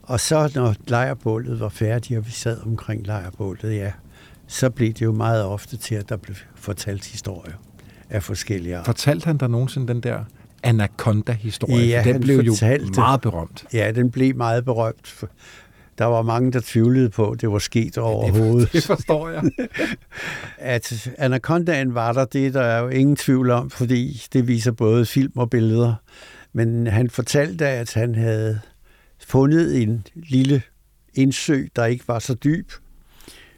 Og så når lejrbålet var færdigt, og vi sad omkring lejrbålet, ja, så blev det jo meget ofte til, at der blev fortalt historier af forskellige arter. Fortalte han der nogensinde den der Anaconda-historie? Ja, den blev jo meget berømt. Ja, den blev meget berømt. Der var mange, der tvivlede på, at det var sket overhovedet. Det, det forstår jeg. at Anacondaen var der, det er der jo ingen tvivl om, fordi det viser både film og billeder. Men han fortalte, at han havde fundet en lille indsø, der ikke var så dyb,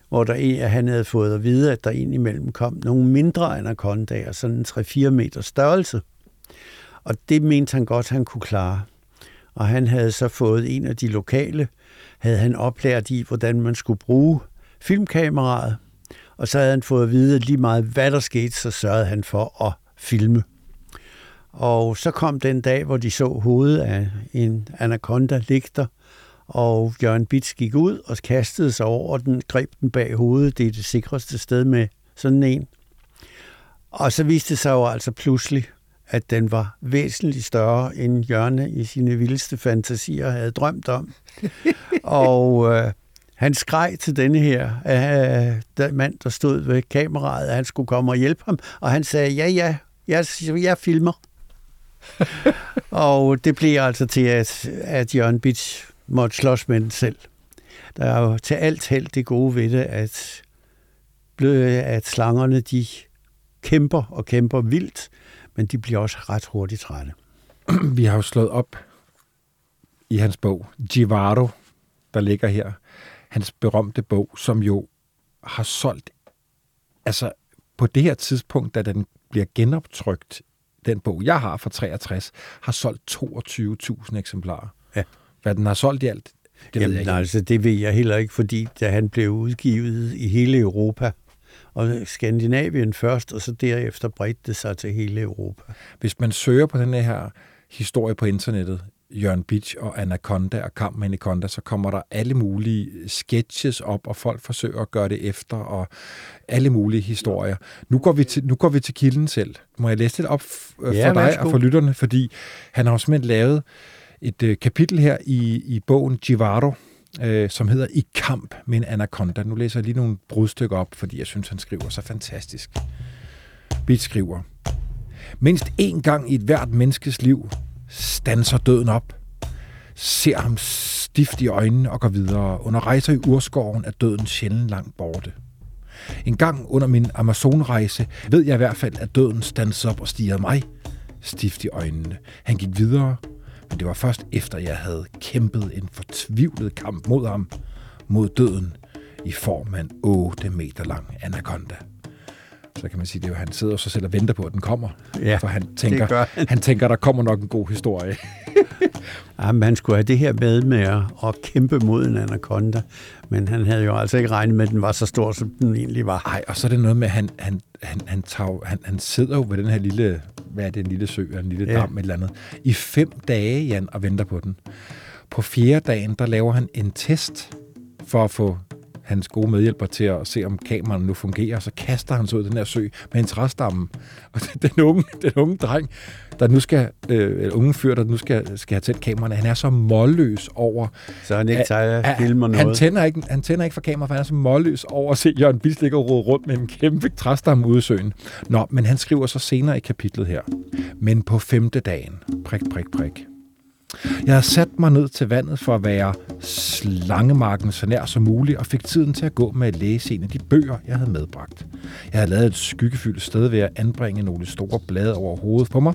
hvor der en, han havde fået at vide, at der indimellem kom nogle mindre anacondaer, sådan en 3-4 meter størrelse. Og det mente han godt, han kunne klare. Og han havde så fået en af de lokale, havde han oplært i, hvordan man skulle bruge filmkameraet. Og så havde han fået at vide, at lige meget hvad der skete, så sørgede han for at filme. Og så kom den dag, hvor de så hovedet af en anaconda ligter, og Jørgen Bits gik ud og kastede sig over den, greb den bag hovedet. Det er det sikreste sted med sådan en. Og så viste det sig jo altså pludselig, at den var væsentligt større, end Jørgen i sine vildeste fantasier havde drømt om. og øh, han skreg til denne her øh, der mand, der stod ved kameraet, at han skulle komme og hjælpe ham, og han sagde, ja, ja, jeg, jeg filmer. og det blev altså til, at, at Jørgen Bitch måtte slås med den selv. Der er jo til alt held det gode ved det, at, at slangerne de kæmper og kæmper vildt, men de bliver også ret hurtigt trætte. Vi har jo slået op i hans bog, Givaro, der ligger her. Hans berømte bog, som jo har solgt, altså på det her tidspunkt, da den bliver genoptrykt, den bog, jeg har fra 63, har solgt 22.000 eksemplarer. Ja. Hvad den har solgt i alt, det Jamen, ved jeg ikke. altså, det ved jeg heller ikke, fordi da han blev udgivet i hele Europa, og Skandinavien først, og så derefter bredte det sig til hele Europa. Hvis man søger på den her historie på internettet, Jørgen Beach og Anaconda og Kamp med Anaconda, så kommer der alle mulige sketches op, og folk forsøger at gøre det efter, og alle mulige historier. Nu går vi til, nu går vi til kilden selv. Må jeg læse det op for ja, dig værsgo. og for lytterne, fordi han har jo simpelthen lavet et øh, kapitel her i, i bogen Givaro, øh, som hedder I kamp med en anaconda. Nu læser jeg lige nogle brudstykker op, fordi jeg synes, han skriver så fantastisk. Bit skriver, Mindst én gang i et hvert menneskes liv stanser døden op, ser ham stift i øjnene og går videre. Under rejser i urskoven er døden sjældent langt borte. En gang under min Amazonrejse ved jeg i hvert fald, at døden stansede op og stirrede mig stift i øjnene. Han gik videre, men det var først efter, jeg havde kæmpet en fortvivlet kamp mod ham, mod døden, i form af en 8 meter lang anaconda. Så kan man sige, at han sidder så selv og venter på, at den kommer. Ja, for han tænker, han. han tænker, der kommer nok en god historie. ja, man skulle have det her med med at, at kæmpe mod en anaconda, men han havde jo altså ikke regnet med, at den var så stor, som den egentlig var. Nej, og så er det noget med, at han, han, han, han, tager, han, han sidder jo ved den her lille hvad er det, en lille sø eller en lille ja. dam, et eller andet, i fem dage, Jan, og venter på den. På fjerde dagen, der laver han en test for at få hans gode medhjælper til at se, om kameraet nu fungerer, så kaster han så ud den her sø med en træstamme. Og den unge, den unge dreng, der nu skal, øh, eller unge fyr, der nu skal, skal have tændt kameraerne, han er så målløs over... Så han ikke tager at, filmer noget? Han tænder, ikke, han tænder ikke for kamera, for han er så målløs over at se Jørgen Bils ligge og rundt med en kæmpe træstamme ude i søen. Nå, men han skriver så senere i kapitlet her. Men på femte dagen, prik, prik, prik, jeg havde sat mig ned til vandet for at være slangemarken så nær som muligt, og fik tiden til at gå med at læse en af de bøger, jeg havde medbragt. Jeg havde lavet et skyggefyldt sted ved at anbringe nogle store blade over hovedet på mig,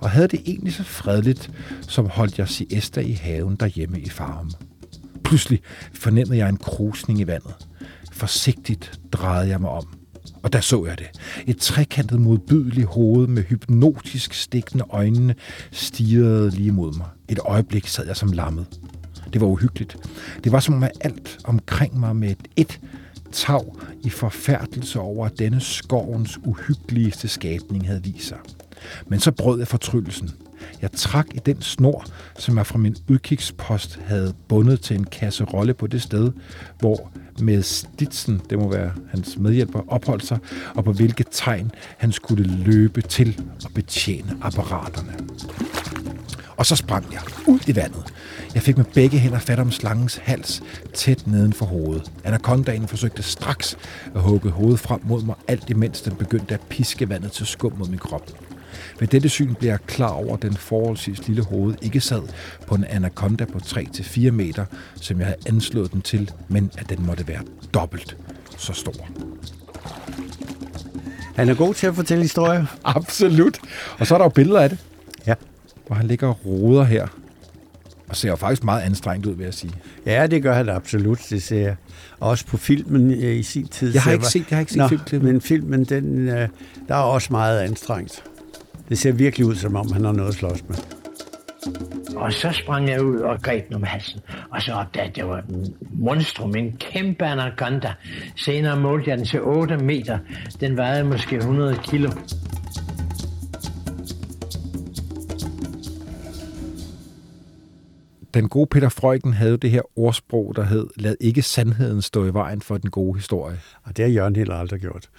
og havde det egentlig så fredeligt, som holdt jeg siesta i haven derhjemme i farm. Pludselig fornemmede jeg en krusning i vandet. Forsigtigt drejede jeg mig om – og der så jeg det. Et trekantet modbydeligt hoved med hypnotisk stikkende øjnene stirrede lige mod mig. Et øjeblik sad jeg som lammet. Det var uhyggeligt. Det var som om alt omkring mig med et et tag i forfærdelse over, at denne skovens uhyggeligste skabning havde vist sig. Men så brød jeg fortryllelsen. Jeg trak i den snor, som jeg fra min udkigspost havde bundet til en kasserolle på det sted, hvor med Stitsen, det må være hans medhjælper, opholdt sig, og på hvilket tegn han skulle løbe til og betjene apparaterne. Og så sprang jeg ud i vandet. Jeg fik med begge hænder fat om slangens hals tæt neden for hovedet. Anacondaen forsøgte straks at hugge hovedet frem mod mig, alt imens den begyndte at piske vandet til skum mod min krop. Ved dette syn blev jeg klar over, at den forholdsvis lille hoved ikke sad på en anaconda på 3-4 meter, som jeg havde anslået den til, men at den måtte være dobbelt så stor. Han er god til at fortælle historier. Absolut. Og så er der jo billeder af det. Ja. Hvor han ligger og roder her. Og ser jo faktisk meget anstrengt ud, vil jeg sige. Ja, det gør han absolut. Det ser også på filmen øh, i sin tid. Jeg har ikke set, jeg har ikke set filmen. Men filmen, den, øh, der er også meget anstrengt. Det ser virkelig ud, som om han har noget at slås med. Og så sprang jeg ud og greb den om halsen, og så opdagede jeg, det var en monstrum, en kæmpe anaconda. Senere målte jeg den til 8 meter. Den vejede måske 100 kilo. Den gode Peter Freugen havde det her ordsprog, der hed, lad ikke sandheden stå i vejen for den gode historie. Og det har Jørgen heller aldrig gjort.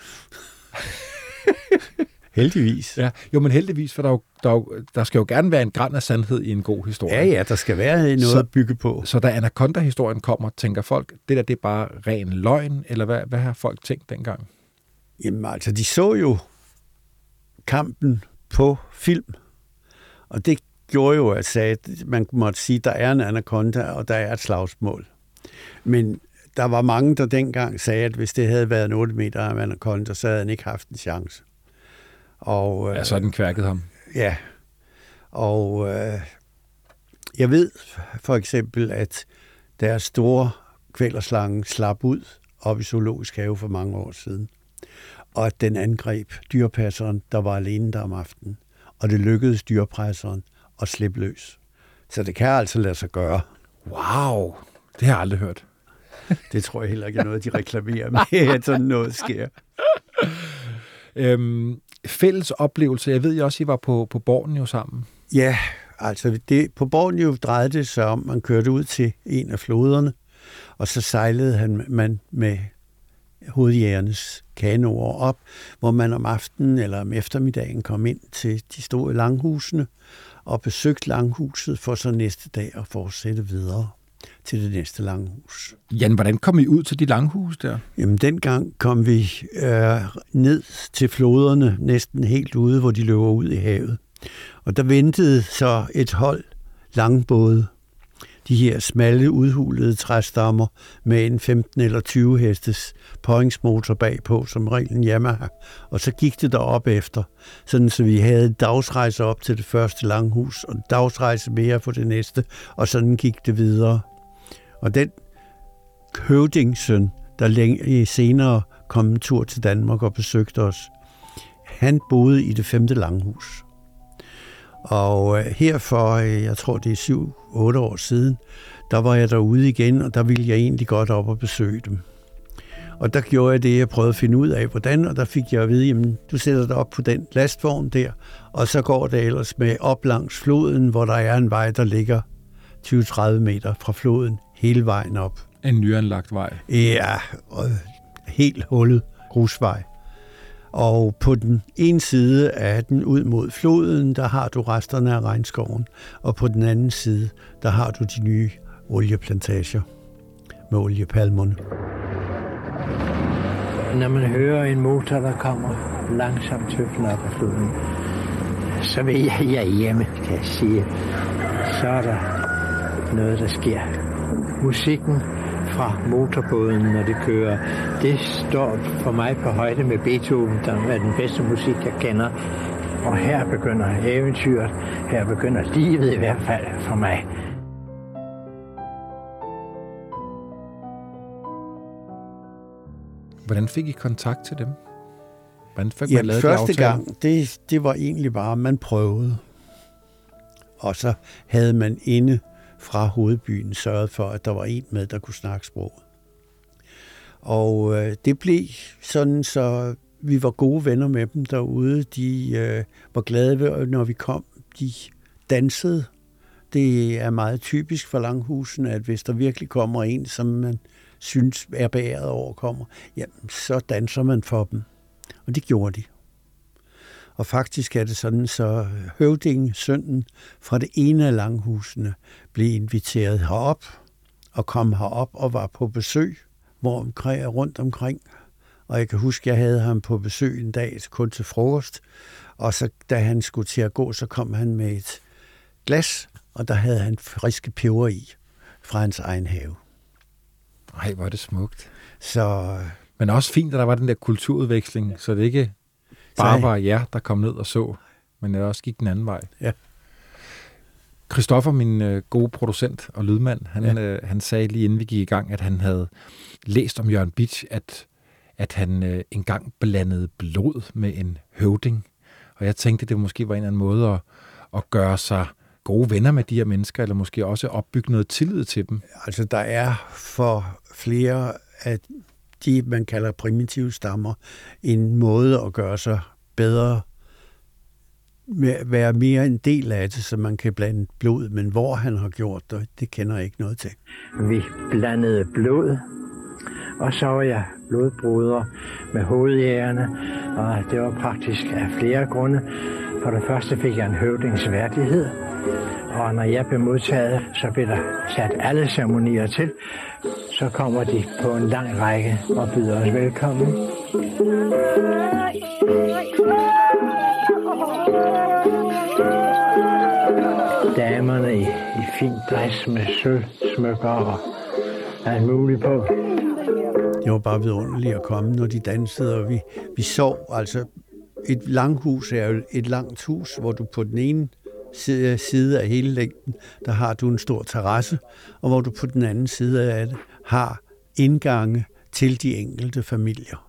heldigvis. Ja, jo, men heldigvis, for der, jo, der, der skal jo gerne være en græn af sandhed i en god historie. Ja, ja, der skal være noget så, at bygge på. Så da Anaconda-historien kommer, tænker folk, det der det er bare ren løgn, eller hvad, hvad har folk tænkt dengang? Jamen altså, de så jo kampen på film, og det gjorde jo, at sagde, at man måtte sige, at der er en anaconda, og der er et slagsmål. Men der var mange, der dengang sagde, at hvis det havde været en 8 meter af anaconda, så havde han ikke haft en chance. Og, ja, så den kværket ham. Ja, og øh, jeg ved for eksempel, at deres store kvælerslange slap ud op i Zoologisk Have for mange år siden, og at den angreb dyrpasseren, der var alene der om aftenen, og det lykkedes dyrpresseren at slippe løs. Så det kan altså lade sig gøre. Wow, det har jeg aldrig hørt. det tror jeg heller ikke er noget, de reklamerer med, at sådan noget sker. Øhm, fælles oplevelse. Jeg ved jo også, I var på, på Borneo sammen. Ja, altså det, på Borneo drejede det sig om, man kørte ud til en af floderne, og så sejlede han, man med hovedjægernes kanoer op, hvor man om aftenen eller om eftermiddagen kom ind til de store langhusene og besøgte langhuset for så næste dag at fortsætte videre til det næste langhus. Jan, hvordan kom I ud til de langhus der? Jamen, dengang kom vi øh, ned til floderne, næsten helt ude, hvor de løber ud i havet. Og der ventede så et hold langbåde, de her smalle, udhulede træstammer med en 15 eller 20 hestes påhængsmotor bagpå, som reglen Yamaha. Og så gik det derop efter, sådan så vi havde dagsrejse op til det første langhus, og dagsrejse mere for det næste, og sådan gik det videre. Og den høvdingsøn, der længe senere kom en tur til Danmark og besøgte os, han boede i det femte langhus. Og øh, her for, øh, jeg tror det er 7-8 år siden, der var jeg derude igen, og der ville jeg egentlig godt op og besøge dem. Og der gjorde jeg det, jeg prøvede at finde ud af, hvordan, og der fik jeg at vide, jamen, du sætter dig op på den lastvogn der, og så går det ellers med op langs floden, hvor der er en vej, der ligger 20-30 meter fra floden, hele vejen op. En nyanlagt vej? Ja, og helt hullet grusvej. Og på den ene side af den ud mod floden, der har du resterne af regnskoven, og på den anden side, der har du de nye olieplantager med oliepalmerne. Når man hører en motor, der kommer langsomt tøffende op ad floden, så vil jeg, jeg hjemme, kan jeg sige. Så er der noget, der sker. Musikken fra motorbåden, når det kører. Det står for mig på højde med Beethoven, der er den bedste musik, jeg kender. Og her begynder eventyret, her begynder livet i hvert fald for mig. Hvordan fik I kontakt til dem? Hvordan fik ja, man lavet første gang, det, det var egentlig bare, at man prøvede. Og så havde man inde fra hovedbyen sørget for, at der var en med, der kunne snakke sproget. Og øh, det blev sådan, så vi var gode venner med dem derude. De øh, var glade, ved, når vi kom. De dansede. Det er meget typisk for langhusen, at hvis der virkelig kommer en, som man synes er beæret over kommer, jamen, så danser man for dem. Og det gjorde de. Og faktisk er det sådan, så høvdingen, sønnen fra det ene af langhusene, blev inviteret herop og kom herop og var på besøg hvor omkring, rundt omkring. Og jeg kan huske, jeg havde ham på besøg en dag kun til frokost. Og så da han skulle til at gå, så kom han med et glas, og der havde han friske peber i fra hans egen have. Ej, hvor er det smukt. Så, Men også fint, at der var den der kulturudveksling, ja. så det ikke bare var jer, der kom ned og så, men det også gik den anden vej. Ja. Christoffer, min øh, gode producent og lydmand, han, ja. øh, han sagde lige inden vi gik i gang, at han havde læst om Jørgen Bitsch, at, at han øh, engang blandede blod med en høvding. Og jeg tænkte, det måske var en eller anden måde at, at gøre sig gode venner med de her mennesker, eller måske også opbygge noget tillid til dem. Altså, der er for flere af de, man kalder primitive stammer, en måde at gøre sig bedre være mere en del af det, så man kan blande blod, men hvor han har gjort det, det kender jeg ikke noget til. Vi blandede blod, og så var jeg blodbruder med hovedjægerne, og det var praktisk af flere grunde. For det første fik jeg en høvdingsværdighed, og når jeg blev modtaget, så blev der sat alle ceremonier til. Så kommer de på en lang række og byder os velkommen. Damerne i, i fin dress med sølvsmykker og alt muligt på. Det var bare vidunderligt at komme, når de dansede, og vi, vi sov. Altså, et langhus er jo et langt hus, hvor du på den ene Øh, side af hele længden, der har du en stor terrasse, og hvor du på den anden side af det har indgange til de enkelte familier.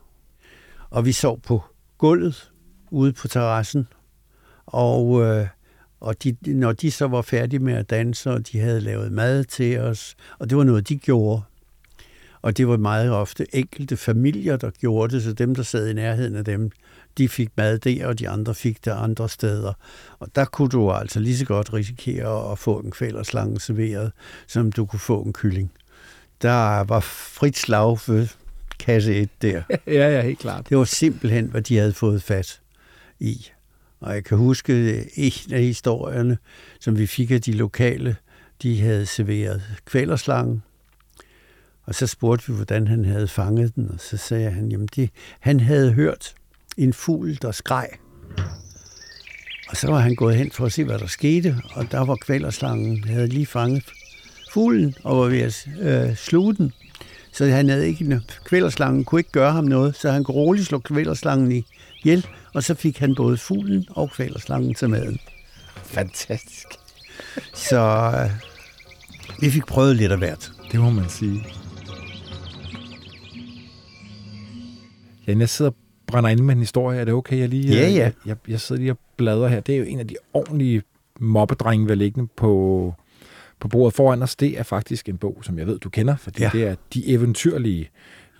Og vi sov på gulvet ude på terrassen, og, øh, og de, når de så var færdige med at danse, og de havde lavet mad til os, og det var noget, de gjorde, og det var meget ofte enkelte familier, der gjorde det, så dem, der sad i nærheden af dem, de fik mad der, og de andre fik det andre steder. Og der kunne du altså lige så godt risikere at få en kvælerslange serveret, som du kunne få en kylling. Der var frit slag for kasse 1 der. ja, ja, helt klart. Det var simpelthen, hvad de havde fået fat i. Og jeg kan huske en af historierne, som vi fik af de lokale, de havde serveret kvælerslangen, og så spurgte vi, hvordan han havde fanget den, og så sagde han, jamen det, han havde hørt en fugl, der skreg. Og så var han gået hen for at se, hvad der skete, og der var kvælerslangen, havde lige fanget fuglen og var ved at øh, sluge den. Så han havde ikke, kvælerslangen kunne ikke gøre ham noget, så han kunne roligt slå kvælerslangen i hjel, og så fik han både fuglen og kvælerslangen til maden. Fantastisk. Så øh, vi fik prøvet lidt af hvert. Det må man sige. Ja, jeg sidder brænder ind med en historie. Er det okay, jeg lige... Ja, ja. Jeg, jeg, jeg sidder lige og bladrer her. Det er jo en af de ordentlige mobbedrenge, vi liggende på, på bordet foran os. Det er faktisk en bog, som jeg ved, du kender, fordi ja. det er De Eventyrlige.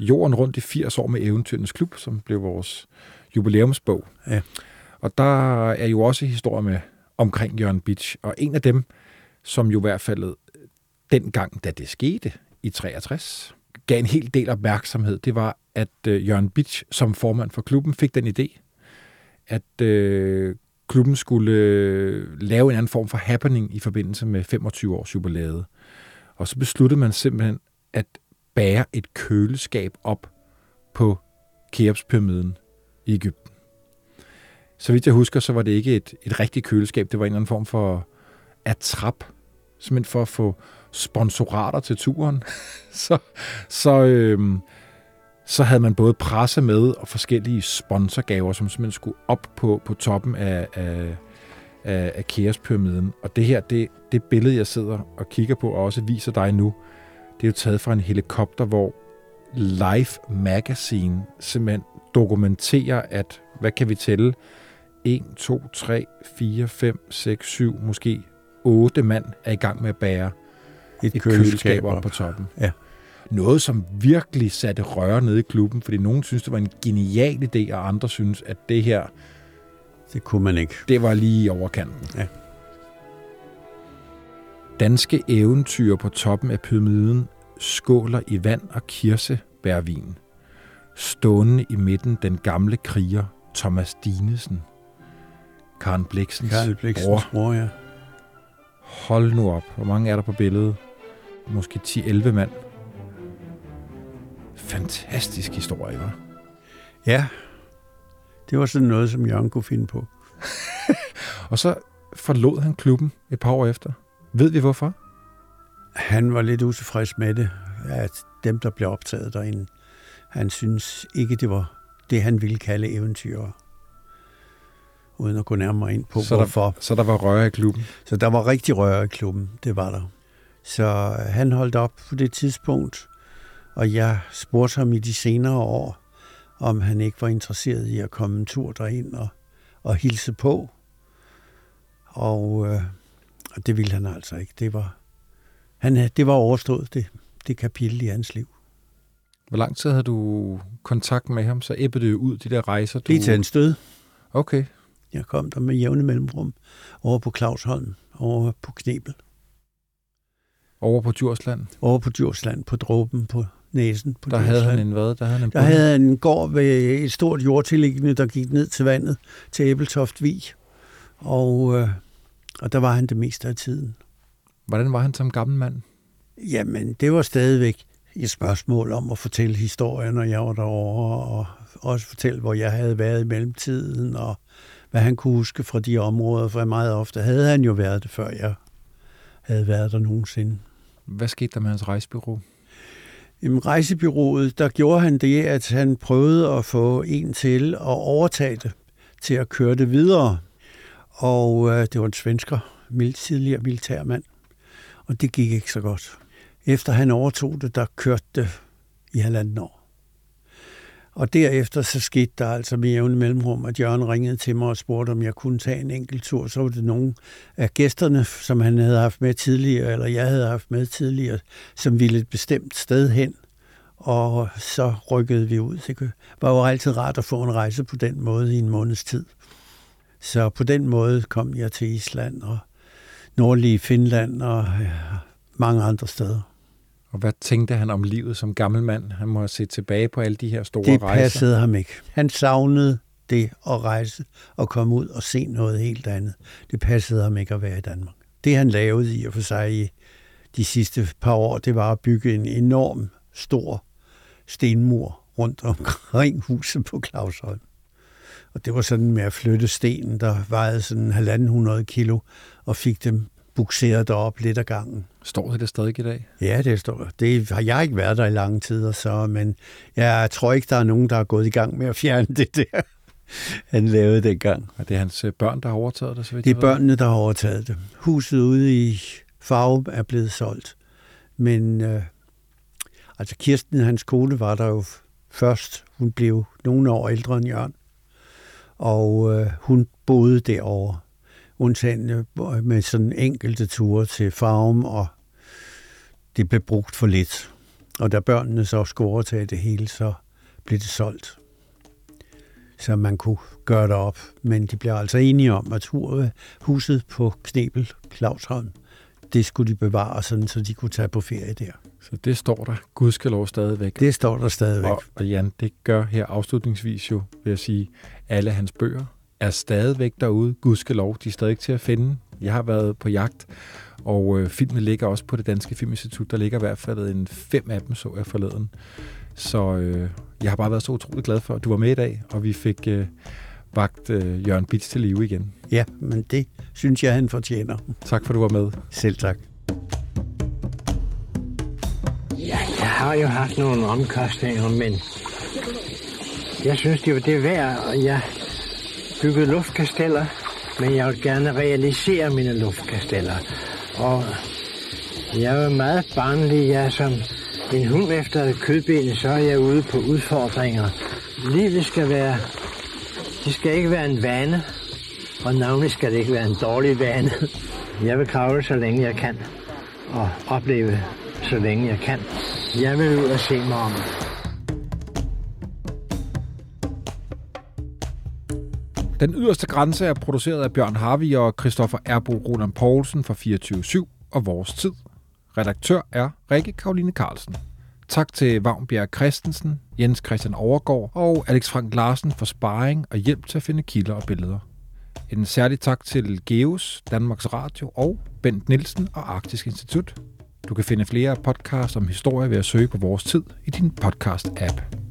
Jorden rundt i 80 år med Eventyrenes Klub, som blev vores jubilæumsbog. Ja. Og der er jo også historier med omkring Jørgen Bitch, og en af dem, som jo i hvert fald dengang, da det skete i 63, gav en hel del opmærksomhed, det var, at øh, Jørgen Bitsch som formand for klubben fik den idé, at øh, klubben skulle øh, lave en anden form for happening i forbindelse med 25 års jubilæet. Og så besluttede man simpelthen at bære et køleskab op på Keopspyramiden i Ægypten. Så vidt jeg husker, så var det ikke et, et rigtigt køleskab, det var en eller anden form for attrap, simpelthen for at få sponsorater til turen. så så, øh, så havde man både presse med og forskellige sponsorgaver, som simpelthen skulle op på, på toppen af, af, af, af Kaospyramiden. Og det her, det, det billede, jeg sidder og kigger på, og også viser dig nu, det er jo taget fra en helikopter, hvor Life Magazine simpelthen dokumenterer, at, hvad kan vi tælle? 1, 2, 3, 4, 5, 6, 7, måske 8 mand er i gang med at bære et, et køleskab, køleskab op på toppen. Ja. Noget, som virkelig satte røre nede i klubben, fordi nogen synes, det var en genial idé, og andre synes, at det her... Det kunne man ikke. Det var lige i overkanten. Ja. Danske eventyr på toppen af pyramiden skåler i vand og kirsebærvin. Stående i midten den gamle kriger Thomas Dinesen. Karen Bliksens, Karen Bliksens bror. bror ja. Hold nu op. Hvor mange er der på billedet? Måske 10-11 mand. Fantastisk historie, hva'? Ja. Det var sådan noget, som Jørgen kunne finde på. og så forlod han klubben et par år efter. Ved vi hvorfor? Han var lidt utilfreds med det, at dem, der blev optaget derinde, han synes ikke, det var det, han ville kalde eventyr. Uden at gå nærmere ind på, så hvorfor. Der, så der var røre i klubben? Så der var rigtig røre i klubben, det var der. Så han holdt op på det tidspunkt, og jeg spurgte ham i de senere år, om han ikke var interesseret i at komme en tur derind og, og hilse på. Og, øh, og det ville han altså ikke. Det var, han, det var overstået, det, det kapitel i hans liv. Hvor lang tid havde du kontakt med ham? Så æbbede det ud, de der rejser? Du... Lige til en stød. Okay. Jeg kom der med jævne mellemrum over på Clausholm, over på Knebel, Over på Djursland, over på Djursland, på dråben, på næsen. På der havde han en hvad? Der havde han en Der bonde. havde han en gård ved et stort jordtilliggende, der gik ned til vandet til Æbeltoft Vig. Og, øh, og der var han det meste af tiden. Hvordan var han som gammel mand? Jamen, det var stadigvæk et spørgsmål om at fortælle historier, når jeg var derovre, og også fortælle, hvor jeg havde været i mellemtiden, og hvad han kunne huske fra de områder, for meget ofte havde han jo været det, før jeg havde været der nogensinde. Hvad skete der med hans rejsbyrå? I rejsebyrået, der gjorde han det, at han prøvede at få en til at overtage det, til at køre det videre. Og øh, det var en svensker, tidligere militærmand, og det gik ikke så godt. Efter han overtog det, der kørte det i halvanden år. Og derefter så skete der altså med jævne mellemrum, at Jørgen ringede til mig og spurgte, om jeg kunne tage en enkelt tur. Så var det nogle af gæsterne, som han havde haft med tidligere, eller jeg havde haft med tidligere, som ville et bestemt sted hen. Og så rykkede vi ud. Det var jo altid rart at få en rejse på den måde i en måneds tid. Så på den måde kom jeg til Island og nordlige Finland og mange andre steder. Og hvad tænkte han om livet som gammel mand? Han må have set tilbage på alle de her store Det rejser. passede ham ikke. Han savnede det at rejse og komme ud og se noget helt andet. Det passede ham ikke at være i Danmark. Det han lavede i og for sig i de sidste par år, det var at bygge en enorm stor stenmur rundt omkring huset på Clausholm. Og det var sådan med at flytte stenen, der vejede sådan halvanden hundrede kilo, og fik dem bukseret derop lidt ad gangen. Står det der stadig i dag? Ja, det står. Det har jeg ikke været der i lange tider, så, men jeg tror ikke, der er nogen, der er gået i gang med at fjerne det der, han lavede dengang. Og det er hans øh, børn, der har overtaget det, så vidt Det er børnene, der har overtaget det. Huset ude i Farum er blevet solgt. Men øh, altså Kirsten, hans kone, var der jo først. Hun blev nogle år ældre end Jørgen. Og øh, hun boede derovre. Undtagen med sådan enkelte ture til Farum, og det blev brugt for lidt. Og da børnene så skulle overtage det hele, så blev det solgt. Så man kunne gøre det op. Men de bliver altså enige om, at hu- huset på Knebel, Clausholm, det skulle de bevare, sådan, så de kunne tage på ferie der. Så det står der gudskelov stadigvæk. Det står der stadigvæk. Og, og Jan, det gør her afslutningsvis jo, vil jeg sige, alle hans bøger er stadigvæk derude. Gudskelov, de er stadig til at finde. Jeg har været på jagt, og øh, filmene ligger også på det Danske Filminstitut. Der ligger i hvert fald en fem af dem, så jeg forleden. Så øh, jeg har bare været så utrolig glad for, at du var med i dag, og vi fik øh, vagt øh, Jørgen Bits til live igen. Ja, men det synes jeg, han fortjener. Tak for, at du var med. Selv tak. Ja, jeg har jo haft nogle omkostninger, men jeg synes, det var det værd, og jeg bygget luftkasteller, men jeg vil gerne realisere mine luftkasteller. Og jeg er meget barnlig. Jeg er som en hund efter et kødben, så er jeg ude på udfordringer. Livet skal være, det skal ikke være en vane, og navnlig skal det ikke være en dårlig vane. Jeg vil kravle så længe jeg kan, og opleve så længe jeg kan. Jeg vil ud og se mig om. Den yderste grænse er produceret af Bjørn Harvey og Christoffer Erbo Roland Poulsen fra 24 og Vores Tid. Redaktør er Rikke Karoline Carlsen. Tak til Vagnbjerg Christensen, Jens Christian Overgaard og Alex Frank Larsen for sparring og hjælp til at finde kilder og billeder. En særlig tak til Geos, Danmarks Radio og Bent Nielsen og Arktisk Institut. Du kan finde flere podcasts om historie ved at søge på Vores Tid i din podcast-app.